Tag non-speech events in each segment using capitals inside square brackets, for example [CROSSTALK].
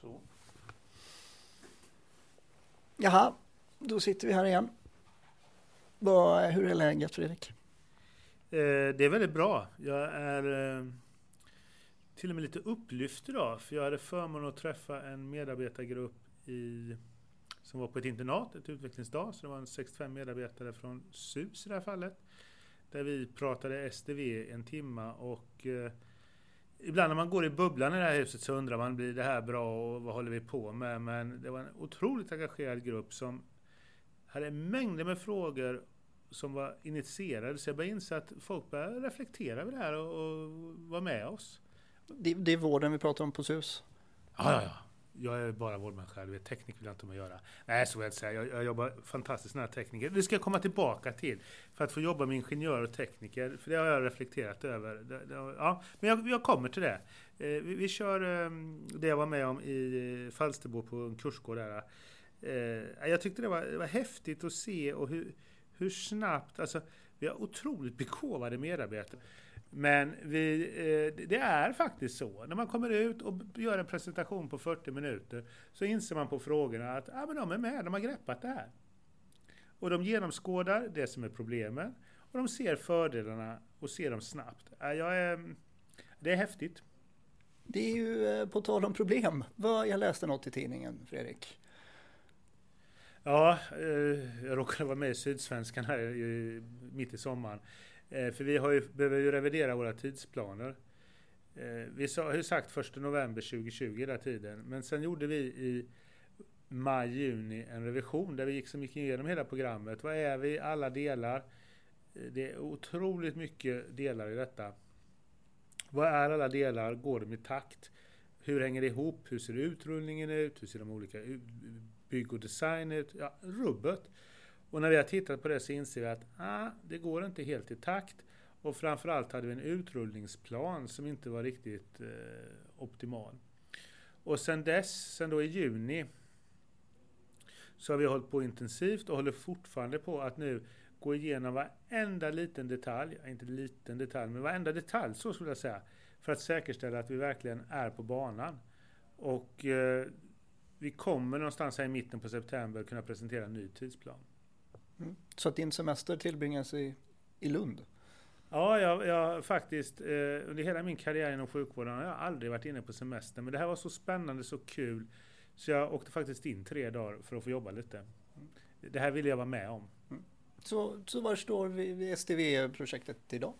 Så. Jaha, då sitter vi här igen. Vad, hur är läget Fredrik? Eh, det är väldigt bra. Jag är eh, till och med lite upplyft idag, för jag hade förmånen att träffa en medarbetargrupp i, som var på ett internat, ett utvecklingsdag, så det var en 65 medarbetare från SUS i det här fallet, där vi pratade SDV en timma och eh, Ibland när man går i bubblan i det här huset så undrar man, blir det här bra och vad håller vi på med? Men det var en otroligt engagerad grupp som hade mängder med frågor som var initierade. Så jag började inse att folk började reflektera över det här och, och vara med oss. Det, det är vården vi pratar om på SUS. Ja, ja, ja. Jag är bara vårdmänniska, du vet, tekniker vill jag inte med att göra. Nej, så vill jag inte säga. Jag, jag jobbar fantastiskt nära tekniker. Det ska jag komma tillbaka till. För att få jobba med ingenjör och tekniker, för det har jag reflekterat över. Det, det, ja, men jag, jag, kommer till det. Eh, vi, vi, kör eh, det jag var med om i eh, Falsterbo på en kursgård där. Eh, jag tyckte det var, det var häftigt att se och hur, hur snabbt, alltså vi har otroligt begåvade medarbetare. Men vi, eh, det är faktiskt så. När man kommer ut och gör en presentation på 40 minuter så inser man på frågorna att ah, men de är med, de har greppat det här. Och de genomskådar det som är problemen och de ser fördelarna och ser dem snabbt. Jag är, det är häftigt. Det är ju eh, på tal om problem. Jag läste något i tidningen, Fredrik. Ja, eh, jag råkade vara med i Sydsvenskan här mitt i sommaren. Eh, för vi har ju, behöver ju revidera våra tidsplaner. Eh, vi har ju sagt 1 november 2020 hela tiden, men sen gjorde vi i maj-juni en revision där vi liksom gick igenom hela programmet. Vad är vi? Alla delar. Eh, det är otroligt mycket delar i detta. Vad är alla delar? Går de i takt? Hur hänger det ihop? Hur ser utrullningen ut? Hur ser de olika bygg och design ut? Ja, rubbet. Och när vi har tittat på det så inser vi att ah, det går inte helt i takt. Och framförallt hade vi en utrullningsplan som inte var riktigt eh, optimal. Och sen dess, sen då i juni, så har vi hållit på intensivt och håller fortfarande på att nu gå igenom varenda liten detalj, inte liten detalj, men varenda detalj så skulle jag säga, för att säkerställa att vi verkligen är på banan. Och eh, vi kommer någonstans här i mitten på september kunna presentera en ny tidsplan. Mm. Så att din semester tillbringas i, i Lund? Ja, jag, jag faktiskt eh, under hela min karriär inom sjukvården har jag aldrig varit inne på semester. Men det här var så spännande, så kul. Så jag åkte faktiskt in tre dagar för att få jobba lite. Det här ville jag vara med om. Mm. Så, så var står vi vid STV-projektet idag?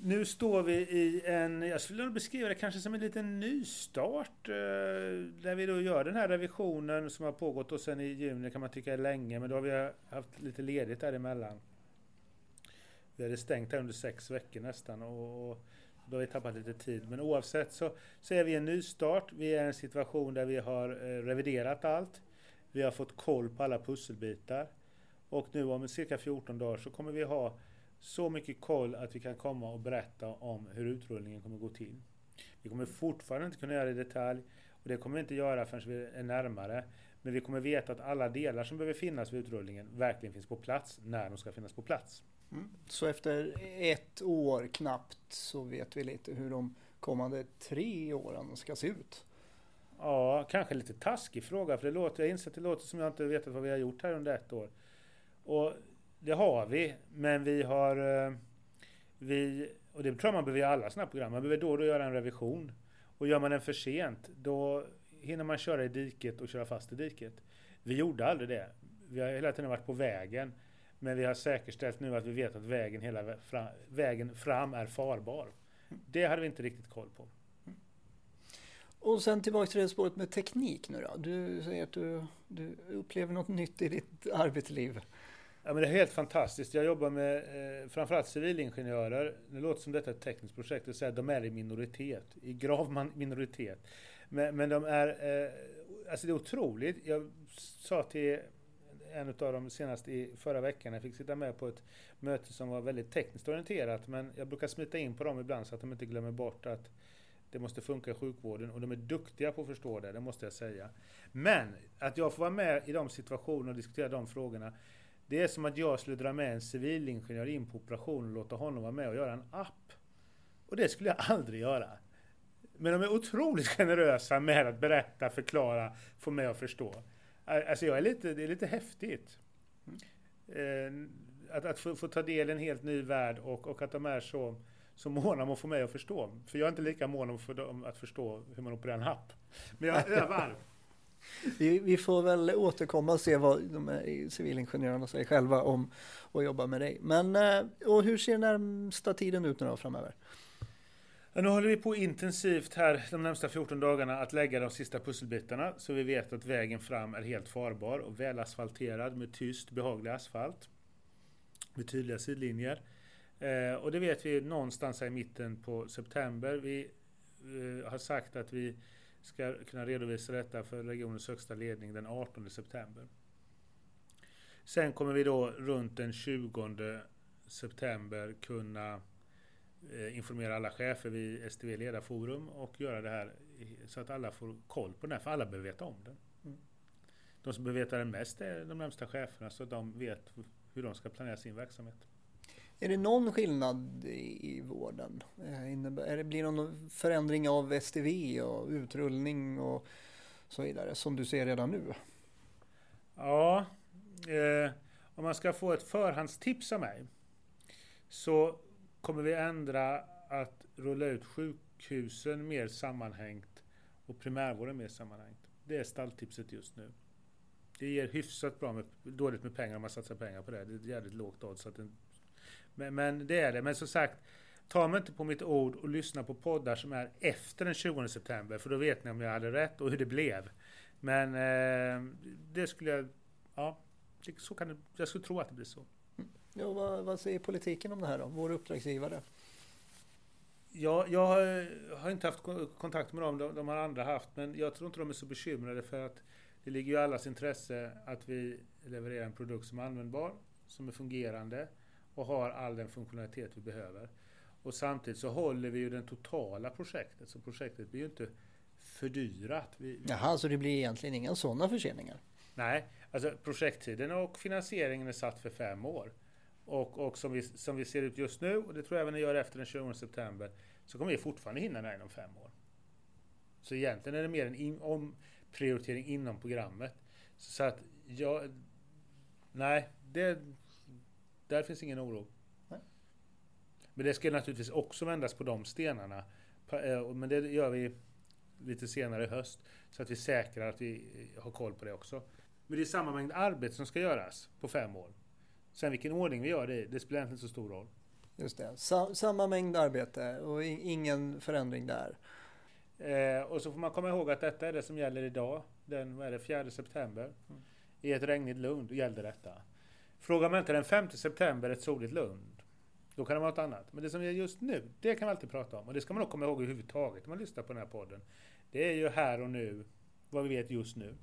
Nu står vi i en, jag skulle beskriva det kanske som en liten nystart. Eh, där vi då gör den här revisionen som har pågått och sen i juni kan man tycka är länge, men då har vi haft lite ledigt däremellan. Vi hade stängt här under sex veckor nästan och då har vi tappat lite tid. Men oavsett så, så är vi i en nystart. Vi är i en situation där vi har eh, reviderat allt. Vi har fått koll på alla pusselbitar. Och nu om cirka 14 dagar så kommer vi ha så mycket koll att vi kan komma och berätta om hur utrullningen kommer gå till. Vi kommer fortfarande inte kunna göra det i detalj och det kommer vi inte göra förrän vi är närmare. Men vi kommer veta att alla delar som behöver finnas vid utrullningen verkligen finns på plats när de ska finnas på plats. Mm. Så efter ett år knappt så vet vi lite hur de kommande tre åren ska se ut? Ja, kanske lite taskig fråga för det låter, jag inser att det låter som jag inte vetat vad vi har gjort här under ett år. Och det har vi, men vi har... Eh, vi, och det tror jag man behöver göra i alla sådana här program. Man behöver då och då göra en revision. Och gör man den för sent, då hinner man köra i diket och köra fast i diket. Vi gjorde aldrig det. Vi har hela tiden varit på vägen. Men vi har säkerställt nu att vi vet att vägen, hela fram, vägen fram är farbar. Det hade vi inte riktigt koll på. Och sen tillbaka till det spåret med teknik nu då. Du säger att du, du upplever något nytt i ditt arbetsliv. Ja, men det är helt fantastiskt. Jag jobbar med eh, framförallt civilingenjörer. Det låter som detta är ett tekniskt projekt. Det säga, de är i minoritet, i grav minoritet. Men, men de är, eh, alltså det är otroligt. Jag sa till en av dem senast i förra veckan, jag fick sitta med på ett möte som var väldigt tekniskt orienterat, men jag brukar smita in på dem ibland så att de inte glömmer bort att det måste funka i sjukvården och de är duktiga på att förstå det, det måste jag säga. Men att jag får vara med i de situationerna och diskutera de frågorna, det är som att jag skulle dra med en civilingenjör in på operation och låta honom vara med och göra en app. Och det skulle jag aldrig göra. Men de är otroligt [LAUGHS] generösa med att berätta, förklara, få mig att förstå. Alltså jag är lite, det är lite häftigt. Mm. Att, att få, få, ta del i en helt ny värld och, och att de är så, så måna om att få mig att förstå. För jag är inte lika mån om, för, dem att förstå hur man opererar en happ. Men jag övar vi, vi, får väl återkomma och se vad de här civilingenjörerna säger själva om att jobba med dig. Men eh, och hur ser närmsta tiden ut nu då framöver? Nu håller vi på intensivt här de närmsta 14 dagarna att lägga de sista pusselbitarna så vi vet att vägen fram är helt farbar och väl asfalterad med tyst behaglig asfalt. Med tydliga sidlinjer. Eh, och det vet vi någonstans här i mitten på september. Vi eh, har sagt att vi ska kunna redovisa detta för regionens högsta ledning den 18 september. Sen kommer vi då runt den 20 september kunna eh, informera alla chefer vid STV Ledarforum och göra det här så att alla får koll på det här, för alla behöver veta om det. Mm. De som behöver veta det mest är de närmsta cheferna så att de vet hur de ska planera sin verksamhet. Är det någon skillnad i vården? Eh, är det, blir det någon förändring av STV och utrullning och så vidare som du ser redan nu? Ja, eh, om man ska få ett förhandstips av mig så kommer vi ändra att rulla ut sjukhusen mer sammanhängt och primärvården mer sammanhängt. Det är stalltipset just nu. Det ger hyfsat bra med, dåligt med pengar om man satsar pengar på det. Det är ett jävligt lågt odds. Att det, men, men det är det. Men som sagt, ta mig inte på mitt ord och lyssna på poddar som är efter den 20 september. För då vet ni om jag hade rätt och hur det blev. Men eh, det skulle jag... Ja, så kan det, jag skulle tro att det blir så. Ja, vad, vad säger politiken om det här då? Vår uppdragsgivare? Ja, jag har inte haft kontakt med dem, de, de har andra haft, men jag tror inte de är så bekymrade för att det ligger ju i allas intresse att vi levererar en produkt som är användbar, som är fungerande och har all den funktionalitet vi behöver. Och samtidigt så håller vi ju den totala projektet, så projektet blir ju inte fördyrat. Vi, Jaha, så det blir egentligen inga sådana förseningar? Nej, alltså projekttiden och finansieringen är satt för fem år. Och, och som, vi, som vi ser ut just nu, och det tror jag även ni gör efter den 20 september, så kommer vi fortfarande hinna det här inom fem år. Så egentligen är det mer en in, omprioritering inom programmet. Så att jag... Nej, det, där finns ingen oro. Nej. Men det ska naturligtvis också vändas på de stenarna. Eh, men det gör vi lite senare i höst. Så att vi säkrar att vi har koll på det också. Men det är samma mängd arbete som ska göras på fem år. Sen vilken ordning vi gör det det spelar inte så stor roll. Just det, Sa samma mängd arbete och ingen förändring där. Eh, och så får man komma ihåg att detta är det som gäller idag, den vad är det, 4 september. Mm. I ett regnigt Lund gällde detta. Frågar man inte den 5 september ett soligt Lund, då kan det vara något annat. Men det som är just nu, det kan man alltid prata om. Och det ska man nog komma ihåg överhuvudtaget när man lyssnar på den här podden. Det är ju här och nu, vad vi vet just nu.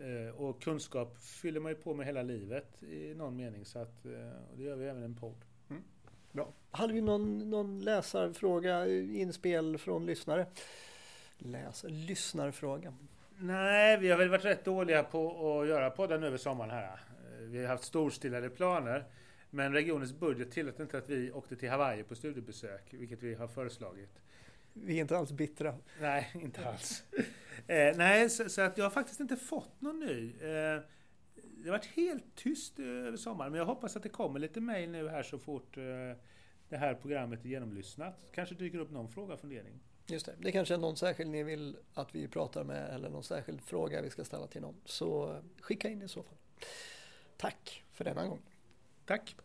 Mm. och kunskap fyller man ju på med hela livet i någon mening. Så att, eh, och det gör vi även i en podd. Mm. Bra. Hade vi någon, någon läsarfråga, inspel från lyssnare? Läs, lyssnarfråga. Nej, vi har väl varit rätt dåliga på att göra podden över sommaren här. Vi har haft storstilade planer. Men regionens budget tillät inte att vi åkte till Hawaii på studiebesök, vilket vi har föreslagit. Vi är inte alls bittra. Nej, [LAUGHS] inte alls. eh, nej, så, så, att jag har faktiskt inte fått någon ny. Eh, det har varit helt tyst över sommaren, men jag hoppas att det kommer lite mejl nu här så fort eh, det här programmet är genomlyssnat. Kanske dyker upp någon fråga, fundering. Just det. Det kanske är någon särskild ni vill att vi pratar med eller någon särskild fråga vi ska ställa till någon. Så skicka in i så fall. Tack för denna gång. Tack.